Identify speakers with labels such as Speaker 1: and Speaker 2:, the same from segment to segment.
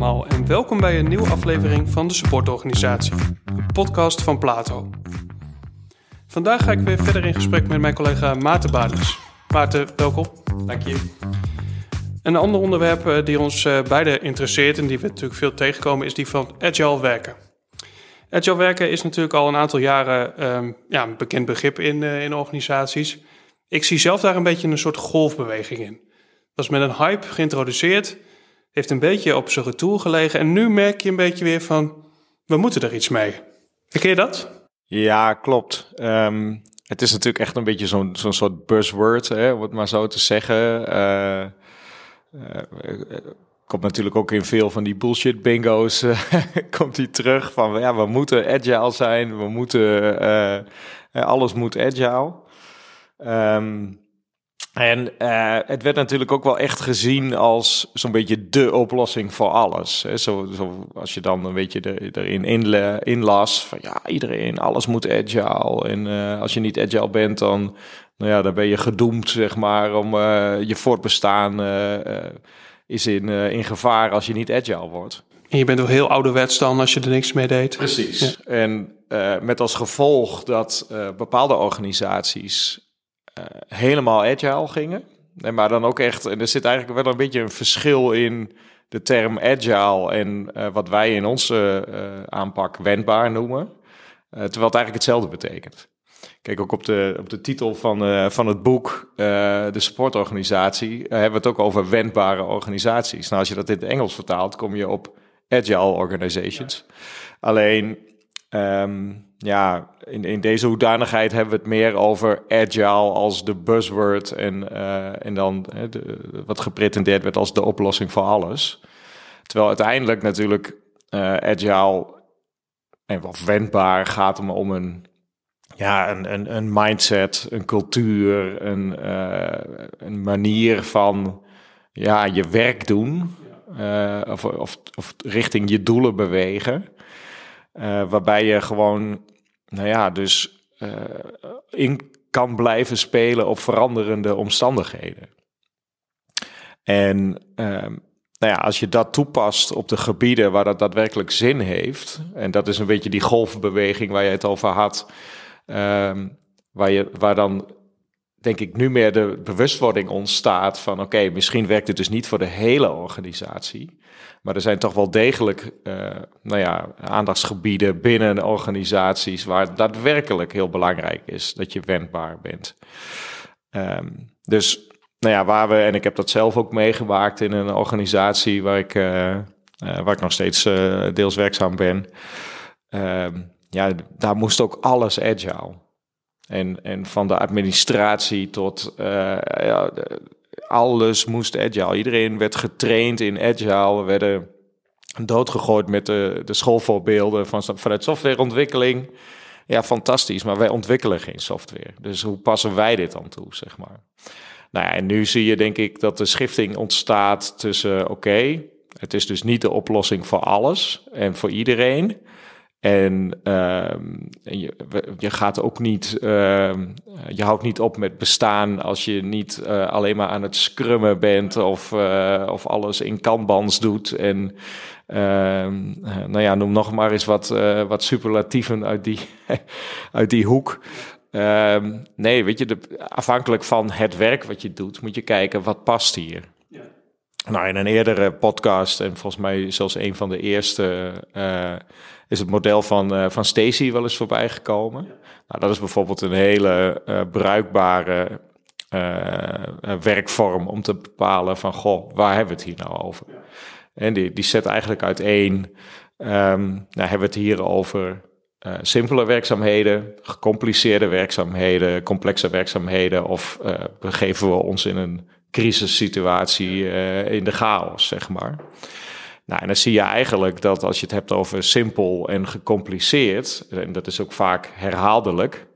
Speaker 1: allemaal en welkom bij een nieuwe aflevering van de Supportorganisatie, een podcast van Plato. Vandaag ga ik weer verder in gesprek met mijn collega Maarten Baders. Maarten, welkom.
Speaker 2: Dank je.
Speaker 1: Een ander onderwerp eh, die ons uh, beiden interesseert en die we natuurlijk veel tegenkomen is die van agile werken. Agile werken is natuurlijk al een aantal jaren um, ja, een bekend begrip in, uh, in organisaties. Ik zie zelf daar een beetje een soort golfbeweging in. Dat is met een hype geïntroduceerd, heeft een beetje op zijn retour gelegen en nu merk je een beetje weer van, we moeten er iets mee. Herken je dat?
Speaker 2: Ja, klopt. Um, het is natuurlijk echt een beetje zo'n zo'n soort buzzword, hè, om het maar zo te zeggen. Uh, uh, komt natuurlijk ook in veel van die bullshit bingo's, uh, komt hij terug van, ja, we moeten agile zijn, we moeten, alles moet agile. Um, en uh, het werd natuurlijk ook wel echt gezien als zo'n beetje de oplossing voor alles. Hè. Zo, zo, als je dan een beetje er, erin inlas van ja, iedereen, alles moet agile. En uh, als je niet agile bent, dan, nou ja, dan ben je gedoemd, zeg maar, om uh, je voortbestaan is in, in gevaar als je niet agile wordt.
Speaker 1: En je bent ook heel ouderwets dan als je er niks mee deed.
Speaker 2: Precies. Ja. En met als gevolg dat bepaalde organisaties helemaal agile gingen. En maar dan ook echt, en er zit eigenlijk wel een beetje een verschil in de term agile en uh, wat wij in onze uh, aanpak wendbaar noemen. terwijl het eigenlijk hetzelfde betekent. Kijk, ook op de, op de titel van, van het boek, de supportorganisatie, hebben we het ook over wendbare organisaties. Nou, als je dat in het Engels vertaalt, kom je op agile organizations. Ja. Alleen, um, ja, in, in deze hoedanigheid hebben we het meer over agile als de buzzword en, uh, en dan de, wat gepretendeerd werd als de oplossing voor alles. Terwijl uiteindelijk natuurlijk uh, agile en wat wendbaar gaat om, om een, ja, een, een, mindset, een cultuur, een, een manier van ja, je werk doen of, of, of richting je doelen bewegen. Uh, waarbij je gewoon, nou ja, dus uh, in kan blijven spelen op veranderende omstandigheden. En uh, nou ja, als je dat toepast op de gebieden waar dat daadwerkelijk zin heeft, en dat is een beetje die golfbeweging waar je het over had, ehm, waar, je, waar dan denk ik nu meer de bewustwording ontstaat van oké, misschien werkt het dus niet voor de hele organisatie. Maar er zijn toch wel degelijk uh, nou ja, aandachtsgebieden binnen organisaties waar het daadwerkelijk heel belangrijk is dat je wendbaar bent. Um, dus nou ja, waar we, en ik heb dat zelf ook meegemaakt in een organisatie waar ik, uh, uh, waar ik nog steeds deels werkzaam ben. Um, ja, daar moest ook alles agile. En, en van de administratie tot ja, alles moest agile. Iedereen werd getraind in agile. We werden doodgegooid met de, de schoolvoorbeelden van, vanuit softwareontwikkeling. Ja, fantastisch, maar wij ontwikkelen geen software. Dus hoe passen wij dit dan toe, zeg maar? Nou ja, en nu zie je denk ik dat de schifting ontstaat tussen, oké, het is dus niet de oplossing voor alles en voor iedereen. En, uh, je, je, gaat ook niet, uh, je houdt niet op met bestaan als je niet uh, alleen maar aan het scrummen bent of, uh, of alles in kanbans doet. En ehm, nou ja, noem nog maar eens wat, wat superlatieven uit die, uit die hoek. Ehm, nee, weet je, afhankelijk van het werk wat je doet, moet je kijken wat past hier. Nou, in een eerdere podcast, en volgens mij zelfs een van de eerste is het model van, uh, van Stacy wel eens voorbij gekomen. Nou, dat is bijvoorbeeld een hele uh, bruikbare werkvorm om te bepalen van, goh, waar hebben we het hier nou over? En die, die zet eigenlijk uiteen, um, nou, hebben we het hier over simpele werkzaamheden, gecompliceerde werkzaamheden, complexe werkzaamheden, of begeven we ons in een crisissituatie in de chaos, zeg maar. Nou, en dan zie je eigenlijk dat als je het hebt over simpel en gecompliceerd, en dat is ook vaak herhaaldelijk,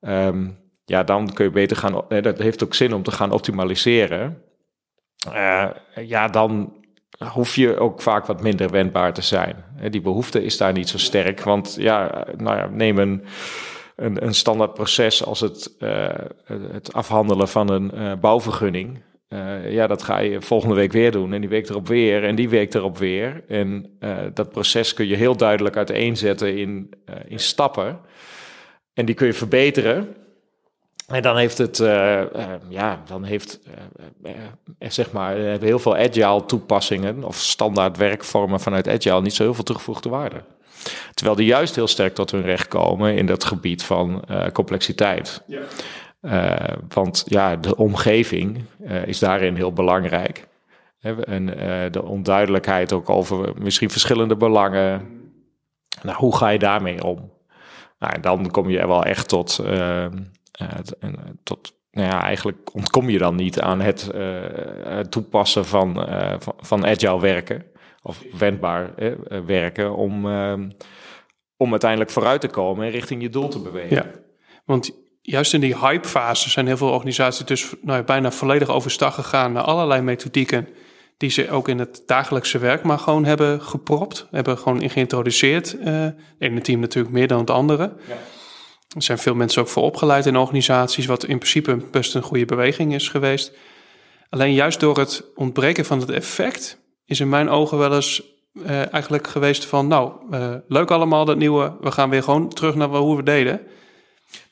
Speaker 2: um, ja, dan kun je beter gaan, dat heeft ook zin om te gaan optimaliseren. Uh, ja, dan hoef je ook vaak wat minder wendbaar te zijn. Die behoefte is daar niet zo sterk, want ja, nou ja, neem een, een, een standaard proces als het, uh, het afhandelen van een uh, bouwvergunning. Uh, ja, dat ga je volgende week weer doen. En die week erop weer. En die week erop weer. En dat proces kun je heel duidelijk uiteenzetten in, in stappen. En die kun je verbeteren. En dan heeft het, ja, dan heeft, zeg maar, heel veel agile toepassingen of standaard werkvormen vanuit agile niet zo heel veel toegevoegde waarde. Terwijl die juist heel sterk tot hun recht komen in dat gebied van complexiteit. Ja. Uh, want ja, de omgeving uh, is daarin heel belangrijk. En de onduidelijkheid ook over misschien verschillende belangen. Nou, hoe ga je daarmee om? Nou, dan kom je wel echt tot, tot nou ja, eigenlijk ontkom je dan niet aan het toepassen van, van, van, agile werken. Of wendbaar werken om, om uiteindelijk vooruit te komen en richting je doel te bewegen.
Speaker 1: Ja, want juist in die hypefase zijn heel veel organisaties dus nou ja, bijna volledig overstag gegaan naar allerlei methodieken die ze ook in het dagelijkse werk maar gewoon hebben gepropt, hebben gewoon geïntroduceerd. Uh, het ene team natuurlijk meer dan het andere. Ja. Er zijn veel mensen ook voor opgeleid in organisaties, wat in principe best een goede beweging is geweest. Alleen juist door het ontbreken van het effect is in mijn ogen wel eens uh, eigenlijk geweest van, nou, uh, leuk allemaal dat nieuwe, we gaan weer gewoon terug naar hoe we deden.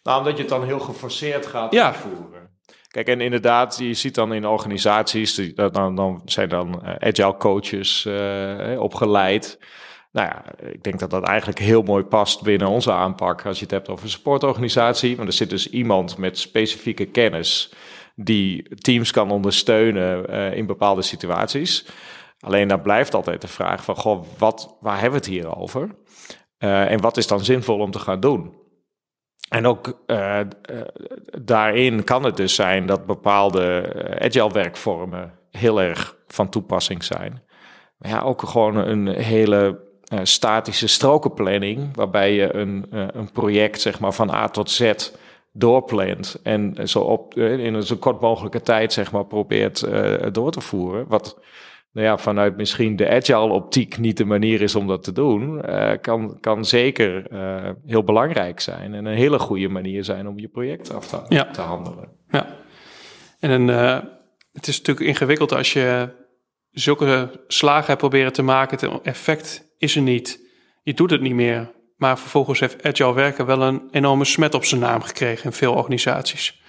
Speaker 2: Nou, omdat je het dan heel geforceerd gaat ja. voeren. Kijk, en inderdaad, je ziet dan in organisaties, die, dan, dan zijn dan uh, agile coaches uh, opgeleid. Nou ja, ik denk dat dat eigenlijk heel mooi past binnen onze aanpak als je het hebt over een supportorganisatie. Want er zit dus iemand met specifieke kennis die teams kan ondersteunen uh, in bepaalde situaties. Alleen dan blijft altijd de vraag van, goh, wat, waar hebben we het hier over? en wat is dan zinvol om te gaan doen? En ook uh, daarin kan het dus zijn dat bepaalde eh, agile werkvormen heel erg van toepassing zijn. Maar ja, ook gewoon een hele statische strokenplanning, waarbij je een, een project zeg maar, van A tot Z doorplant en zo op, in een zo kort mogelijke tijd zeg maar, probeert door te voeren. Wat nou ja, vanuit misschien de agile optiek niet de manier is om dat te doen, uh, kan, kan zeker uh, heel belangrijk zijn en een hele goede manier zijn om je project af te, ja. te handelen.
Speaker 1: Ja, en een, uh, het is natuurlijk ingewikkeld als je zulke slagen hebt proberen te maken, het effect is er niet. Je doet het niet meer, maar vervolgens heeft agile werken wel een enorme smet op zijn naam gekregen in veel organisaties.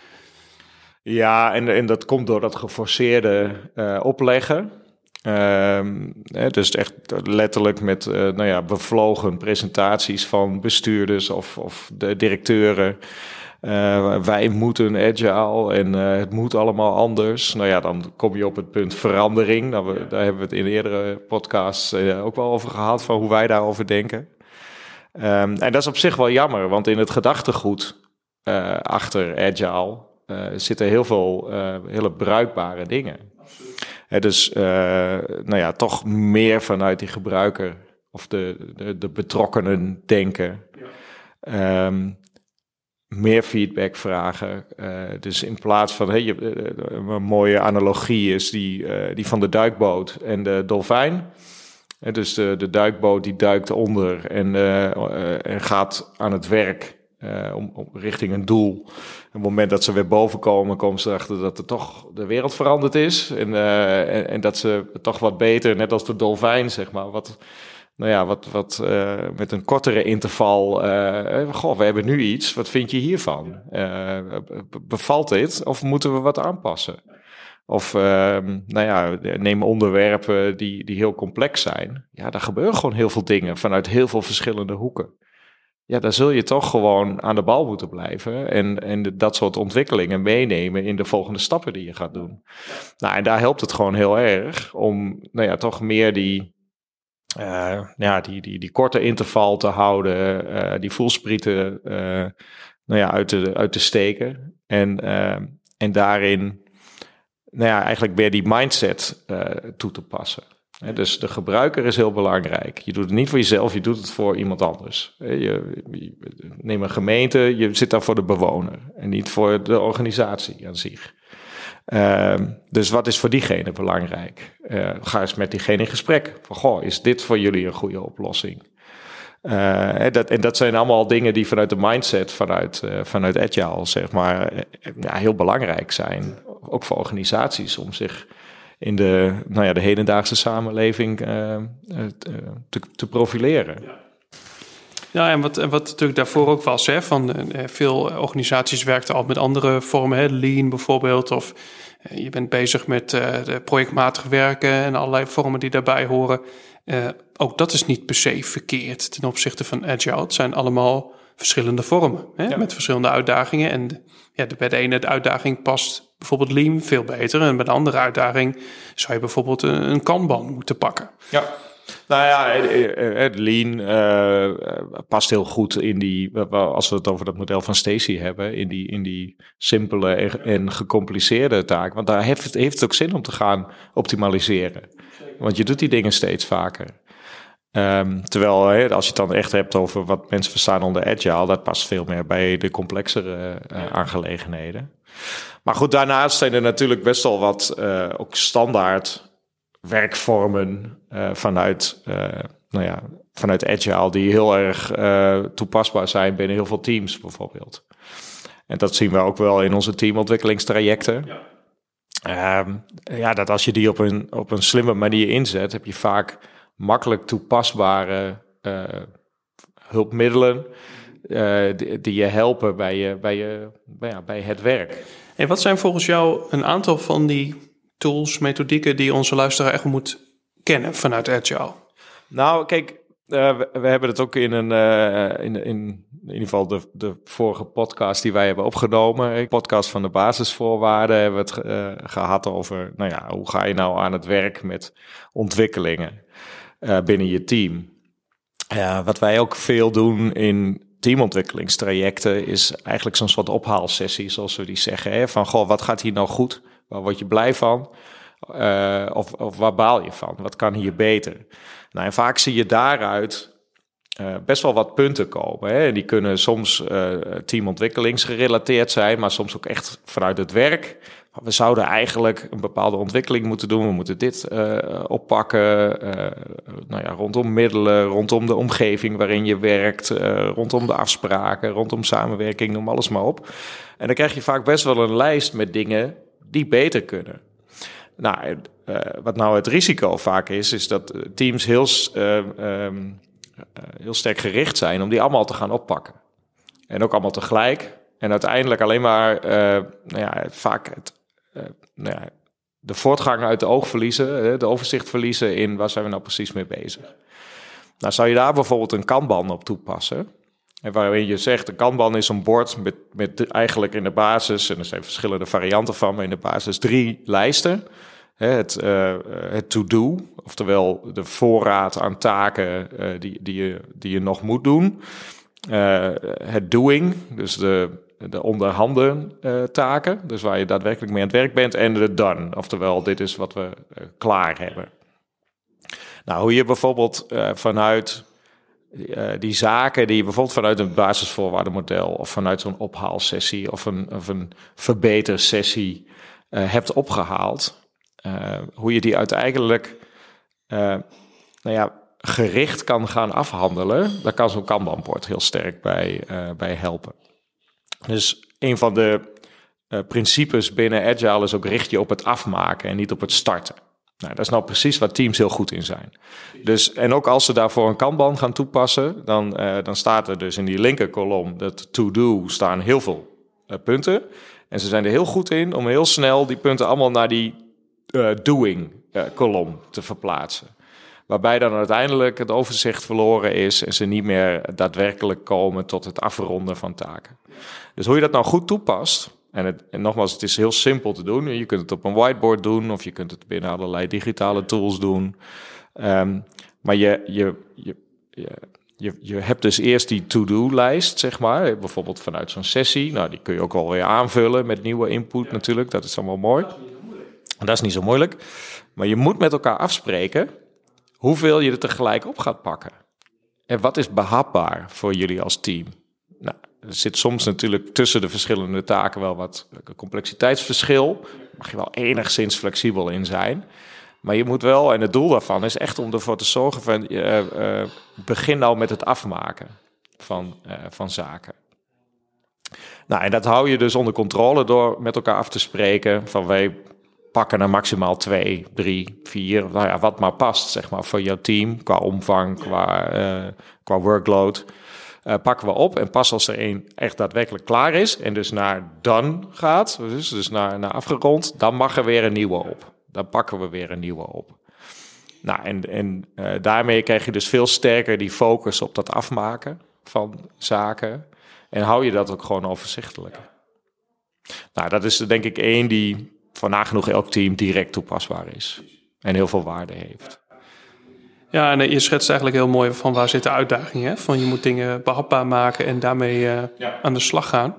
Speaker 2: Ja, en, en dat komt door dat geforceerde opleggen. Hè, dus echt letterlijk met uh, nou ja, bevlogen presentaties van bestuurders of, of de directeuren. Uh, wij moeten agile en uh, het moet allemaal anders. Nou ja, dan kom je op het punt verandering. Nou, we, daar hebben we het in eerdere podcasts ook wel over gehad, van hoe wij daarover denken. Um, en dat is op zich wel jammer, want in het gedachtegoed achter agile zitten heel veel hele bruikbare dingen dus uh, nou ja, toch meer vanuit die gebruiker of de, de, de betrokkenen denken. Um, meer feedback vragen. Uh, dus in plaats van, hey, je, uh, een mooie analogie is die, die van de duikboot en de dolfijn. dus de, de duikboot die duikt onder en, en gaat aan het werk uh, om, richting een doel. Op het moment dat ze weer boven komen, komen ze erachter dat er toch de wereld veranderd is. En, uh, en, dat ze toch wat beter, net als de dolfijn, zeg maar, wat, nou ja, wat, wat uh, met een kortere interval. goh, we hebben nu iets, wat vind je hiervan? bevalt dit of moeten we wat aanpassen? Of ehm, nou ja, neem onderwerpen die, die heel complex zijn. Ja, daar gebeuren gewoon heel veel dingen vanuit heel veel verschillende hoeken ja, dan zul je toch gewoon aan de bal moeten blijven. En, en dat soort ontwikkelingen meenemen in de volgende stappen die je gaat doen. Nou, en daar helpt het gewoon heel erg om, nou ja, toch meer die, uh, ja, die, die, die korte interval te houden, uh, die voelsprieten, uh, nou ja, uit te, uit te steken. En, en daarin, nou ja, eigenlijk weer die mindset toe te passen dus de gebruiker is heel belangrijk. Je doet het niet voor jezelf, je doet het voor iemand anders. Je, je, neem een gemeente, je zit daar voor de bewoner en niet voor de organisatie aan zich. Uh, dus wat is voor diegene belangrijk? Uh, ga eens met diegene in gesprek. Van, goh, is dit voor jullie een goede oplossing? Uh, dat, en dat zijn allemaal dingen die vanuit de mindset, vanuit, uh, vanuit Agile, zeg maar, ja, heel belangrijk zijn. Ook voor organisaties om zich in de, nou ja, de hedendaagse samenleving te, te profileren.
Speaker 1: Ja. En wat, en wat natuurlijk daarvoor ook was, hè, van veel organisaties werkten al met andere vormen, hè, lean bijvoorbeeld, of je bent bezig met projectmatig werken en allerlei vormen die daarbij horen. Ook dat is niet per se verkeerd ten opzichte van agile. Het zijn allemaal verschillende vormen hè, met verschillende uitdagingen. En ja, bij de ene de uitdaging past bijvoorbeeld Lean veel beter. En bij de andere uitdaging zou je bijvoorbeeld een, een Kanban moeten pakken.
Speaker 2: Ja. Nou ja, het Lean uh, past heel goed in die, als we het over dat model van Stacy hebben, in die, in die simpele en, gecompliceerde taak. Want daar heeft, heeft het ook zin om te gaan optimaliseren. Want je doet die dingen steeds vaker. Um, terwijl als je het dan echt hebt over wat mensen verstaan onder agile, dat past veel meer bij de complexere uh, aangelegenheden. Maar goed, daarnaast zijn er natuurlijk best wel wat uh, ook standaard werkvormen uh, vanuit, nou ja, vanuit agile die heel erg toepasbaar zijn binnen heel veel teams bijvoorbeeld. En dat zien we ook wel in onze teamontwikkelingstrajecten. Ja. Um, ja, dat als je die op een, op een slimme manier inzet, heb je vaak makkelijk toepasbare uh, hulpmiddelen uh, die, die, je helpen bij, je, bij, je, bij, ja, bij het werk.
Speaker 1: En wat zijn volgens jou een aantal van die tools, methodieken die onze luisteraar echt moet kennen vanuit Agile?
Speaker 2: Nou, kijk, uh, we, we, hebben het ook in een, uh, in, in, in ieder geval de, de vorige podcast die wij hebben opgenomen, een podcast van de basisvoorwaarden, hebben we het uh, gehad over, nou ja, hoe ga je nou aan het werk met ontwikkelingen? Uh, binnen je team. Uh, wat wij ook veel doen in teamontwikkelingstrajecten is eigenlijk zo'n soort ophaalsessie, zoals we die zeggen. Hè? Van, goh, wat gaat hier nou goed? Waar word je blij van? Uh, of, of waar baal je van? Wat kan hier beter? Nou, en vaak zie je daaruit uh, best wel wat punten komen. Hè? Die kunnen soms uh, teamontwikkelingsgerelateerd zijn, maar soms ook echt vanuit het werk we zouden eigenlijk een bepaalde ontwikkeling moeten doen. We moeten dit uh, oppakken. Nou ja, rondom middelen, rondom de omgeving waarin je werkt, rondom de afspraken, rondom samenwerking, noem alles maar op. En dan krijg je vaak best wel een lijst met dingen die beter kunnen. Nou, wat nou het risico vaak is, is dat teams heel, um, heel sterk gericht zijn om die allemaal te gaan oppakken. En ook allemaal tegelijk. En uiteindelijk alleen maar, nou ja, vaak het eh, nou ja, de voortgang uit de oog verliezen, de overzicht verliezen in waar zijn we nou precies mee bezig. Nou, zou je daar bijvoorbeeld een kanban op toepassen? En waarin je zegt, een kanban is een bord met, met eigenlijk in de basis, en er zijn verschillende varianten van, maar in de basis drie lijsten. Het, uh, het to-do, oftewel de voorraad aan taken uh, die, die, je, die je nog moet doen. Uh, het doing, dus de de onderhanden taken, dus waar je daadwerkelijk mee aan het werk bent, en de done, oftewel dit is wat we klaar hebben. Nou, hoe je bijvoorbeeld vanuit die zaken die je bijvoorbeeld vanuit een basisvoorwaardenmodel of vanuit zo'n ophaalsessie of een, of een verbetersessie hebt opgehaald, hoe je die uiteindelijk nou ja, gericht kan gaan afhandelen, daar kan zo'n Kanban-bord heel sterk bij, bij helpen. Dus een van de uh, principes binnen Agile is ook richt je op het afmaken en niet op het starten. Nou, dat is nou precies waar teams heel goed in zijn. Dus, en ook als ze daarvoor een Kanban gaan toepassen, dan, uh, dan staat er dus in die linker kolom, dat to-do, staan heel veel uh, punten. En ze zijn er heel goed in om heel snel die punten allemaal naar die doing kolom te verplaatsen. Waarbij dan uiteindelijk het overzicht verloren is en ze niet meer daadwerkelijk komen tot het afronden van taken. Dus hoe je dat nou goed toepast, en, het, en nogmaals, het is heel simpel te doen. Je kunt het op een whiteboard doen of je kunt het binnen allerlei digitale tools doen. Um, maar je, je, je, je, je hebt dus eerst die to-do-lijst, zeg maar. Bijvoorbeeld vanuit zo'n sessie. Nou, die kun je ook alweer aanvullen met nieuwe input natuurlijk. Dat is allemaal mooi. Dat is niet zo moeilijk. Maar je moet met elkaar afspreken hoeveel je er tegelijk op gaat pakken. En wat is behapbaar voor jullie als team? Nou, er zit soms natuurlijk tussen de verschillende taken wel wat complexiteitsverschil. Mag je wel enigszins flexibel in zijn. Maar je moet wel, en het doel daarvan is echt om ervoor te zorgen van uh, begin nou met het afmaken van, uh, van zaken. Nou, en dat hou je dus onder controle door met elkaar af te spreken van wij pakken er maximaal twee, drie, vier, nou ja, wat maar past, zeg maar, voor jouw team qua omvang, qua, qua workload. pakken we op en pas als er één echt daadwerkelijk klaar is en dus naar done gaat, dus, dus naar, naar afgerond, dan mag er weer een nieuwe op dan pakken we weer een nieuwe op. Nou, en, en uh, daarmee krijg je dus veel sterker die focus op dat afmaken van zaken. En hou je dat ook gewoon overzichtelijk. Nou, dat is denk ik één die van nagenoeg elk team direct toepasbaar is. En heel veel waarde heeft.
Speaker 1: Ja, en je schetst eigenlijk heel mooi van waar zit de uitdaging. Hè? Van je moet dingen behapbaar maken en daarmee uh, ja. aan de slag gaan.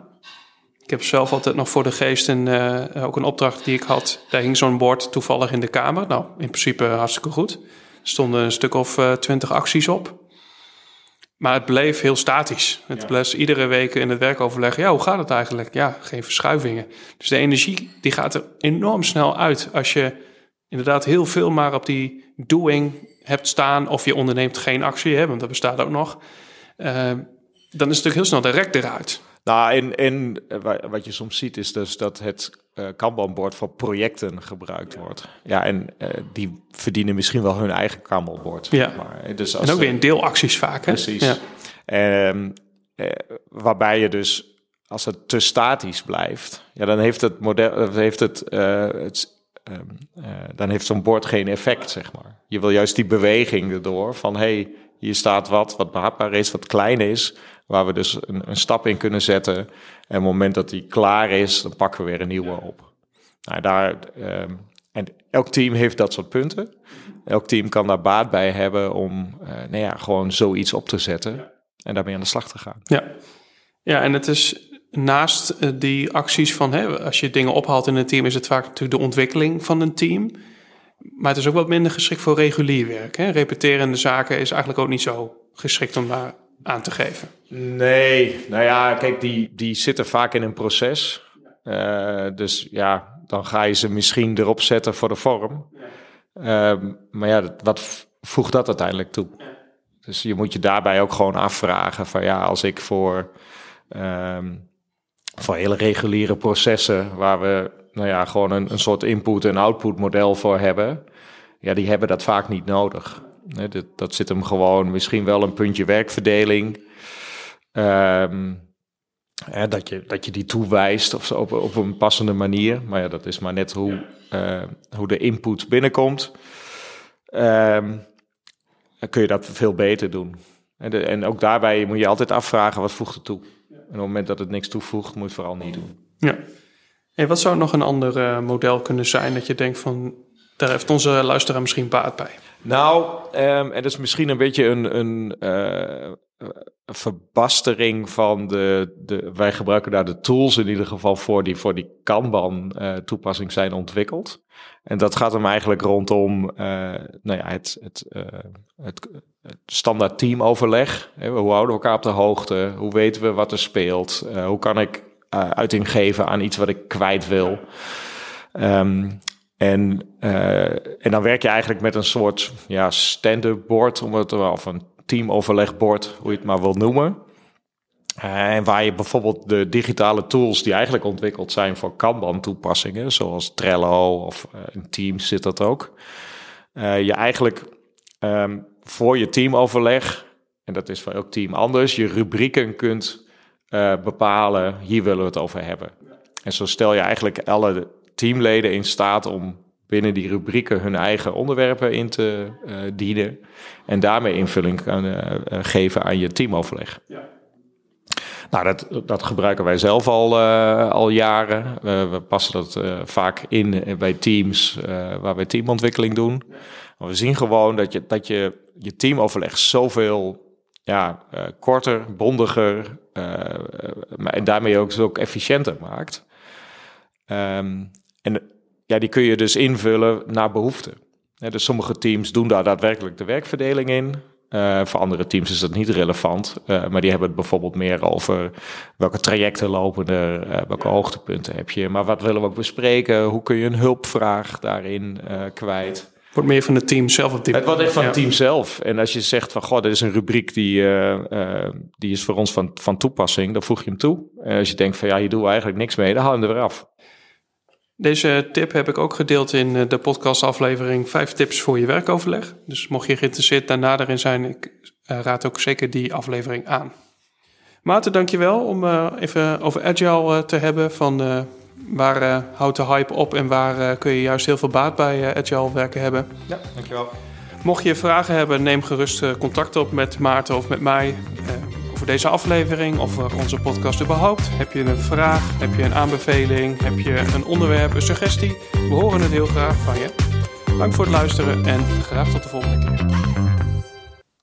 Speaker 1: Ik heb zelf altijd nog voor de geest een, uh, ook een opdracht die ik had. Daar hing zo'n bord toevallig in de kamer. Nou, in principe hartstikke goed. Er stonden een stuk of uh, twintig acties op. Maar het bleef heel statisch. Het ja. bleef iedere week in het werkoverleg. Ja, hoe gaat het eigenlijk? Ja, geen verschuivingen. Dus de energie die gaat er enorm snel uit. Als je inderdaad heel veel maar op die doing hebt staan. Of je onderneemt geen actie, hè, want dat bestaat ook nog. Uh, dan is het natuurlijk heel snel de rek eruit.
Speaker 2: Nou, en, en wat je soms ziet is dus dat het uh, Kanban-bord voor projecten gebruikt wordt. Ja, en uh, die verdienen misschien wel hun eigen Kanban-bord.
Speaker 1: Ja, maar. Dus als en ook weer in deelacties vaak, hè?
Speaker 2: Precies. Ja. Uh, waarbij je dus, als het te statisch blijft, ja, dan heeft het model, heeft het, het um, dan heeft zo'n bord geen effect, zeg maar. Je wil juist die beweging erdoor van, hey, hier staat wat, wat behapbaar is, wat klein is Waar we dus een, een stap in kunnen zetten. En op het moment dat die klaar is, dan pakken we weer een nieuwe op. Nou, daar, um, en elk team heeft dat soort punten. Elk team kan daar baat bij hebben om uh, nou ja, gewoon zoiets op te zetten. En daarmee aan de slag te gaan.
Speaker 1: Ja, ja en het is naast uh, die acties van hè, als je dingen ophaalt in een team, is het vaak natuurlijk de ontwikkeling van een team. Maar het is ook wat minder geschikt voor regulier werk. Hè? Repeterende zaken is eigenlijk ook niet zo geschikt om daar aan te geven?
Speaker 2: Nee, nou ja, kijk, die, die zitten vaak in een proces. Uh, dus ja, dan ga je ze misschien erop zetten voor de vorm. Uh, maar ja, wat voegt dat uiteindelijk toe? Dus je moet je daarbij ook gewoon afvragen van ja, als ik voor, um, voor hele reguliere processen waar we nou ja, gewoon een, een soort input- en output model voor hebben, ja, die hebben dat vaak niet nodig. Nee, dat, dat zit hem gewoon misschien wel een puntje werkverdeling. Um, hè, dat, je, dat je die toewijst of zo op, op een passende manier. Maar ja, dat is maar net hoe, uh, hoe de input binnenkomt. Um, dan kun je dat veel beter doen. En, de, en, ook daarbij moet je altijd afvragen, wat voegt het toe? En op het moment dat het niks toevoegt, moet je het vooral niet doen.
Speaker 1: Ja. Hey, wat zou nog een ander uh, model kunnen zijn dat je denkt van, daar heeft onze luisteraar misschien baat bij?
Speaker 2: Nou, um, en dat is misschien een beetje een, een uh, verbastering van de, de. Wij gebruiken daar de tools in ieder geval voor die voor die Kanban-toepassing uh, zijn ontwikkeld. En dat gaat hem eigenlijk rondom uh, nou ja, het, het, het, standaard teamoverleg. Hoe houden we elkaar op de hoogte? Hoe weten we wat er speelt? hoe kan ik uiting geven aan iets wat ik kwijt wil? Um, en, en dan werk je eigenlijk met een soort ja, stand-up board, om het, of een teamoverlegbord, hoe je het maar wil noemen. Uh, en waar je bijvoorbeeld de digitale tools die eigenlijk ontwikkeld zijn voor Kanban-toepassingen, zoals Trello of uh, in Teams zit dat ook. je eigenlijk um, voor je teamoverleg, en dat is voor elk team anders, je rubrieken kunt bepalen, hier willen we het over hebben. En zo stel je eigenlijk alle teamleden in staat om binnen die rubrieken hun eigen onderwerpen in te uh, dienen. En daarmee invulling kan uh, geven aan je teamoverleg. Ja. Nou, dat, dat gebruiken wij zelf al, uh, al jaren. we passen dat vaak in bij teams waar wij teamontwikkeling doen. Maar we zien gewoon dat je dat je, je teamoverleg zoveel ja, korter, bondiger en daarmee ook, ook efficiënter maakt. Um, en ja, die kun je dus invullen naar behoefte. dus sommige teams doen daar daadwerkelijk de werkverdeling in. Uh, voor andere teams is dat niet relevant. Uh, maar die hebben het bijvoorbeeld meer over welke trajecten lopen er, uh, welke hoogtepunten heb je. Maar wat willen we ook bespreken? Hoe kun je een hulpvraag daarin kwijt?
Speaker 1: Wordt meer van het team zelf op die
Speaker 2: Het wordt echt van het team zelf. En als je zegt van, goh, dit is een rubriek die, eh, eh, die is voor ons van, van toepassing, dan voeg je hem toe. En als je denkt van, ja, hier doen we eigenlijk niks mee, dan haal je hem er weer af.
Speaker 1: Deze tip heb ik ook gedeeld in eh, de podcastaflevering 5 tips voor je werkoverleg. Dus mocht je geïnteresseerd daarna erin zijn, ik eh, raad ook zeker die aflevering aan. Maarten, dankjewel om eh, even over Agile te hebben. Van waar houdt de hype op en waar kun je juist heel veel baat bij Agile werken hebben.
Speaker 2: Ja, dankjewel.
Speaker 1: Mocht je vragen hebben, neem gerust contact op met Maarten of met mij over deze aflevering of over onze podcast überhaupt. Heb je een vraag, heb je een aanbeveling, heb je een onderwerp, een suggestie? We horen het heel graag van je. Dank voor het luisteren en graag tot de volgende keer.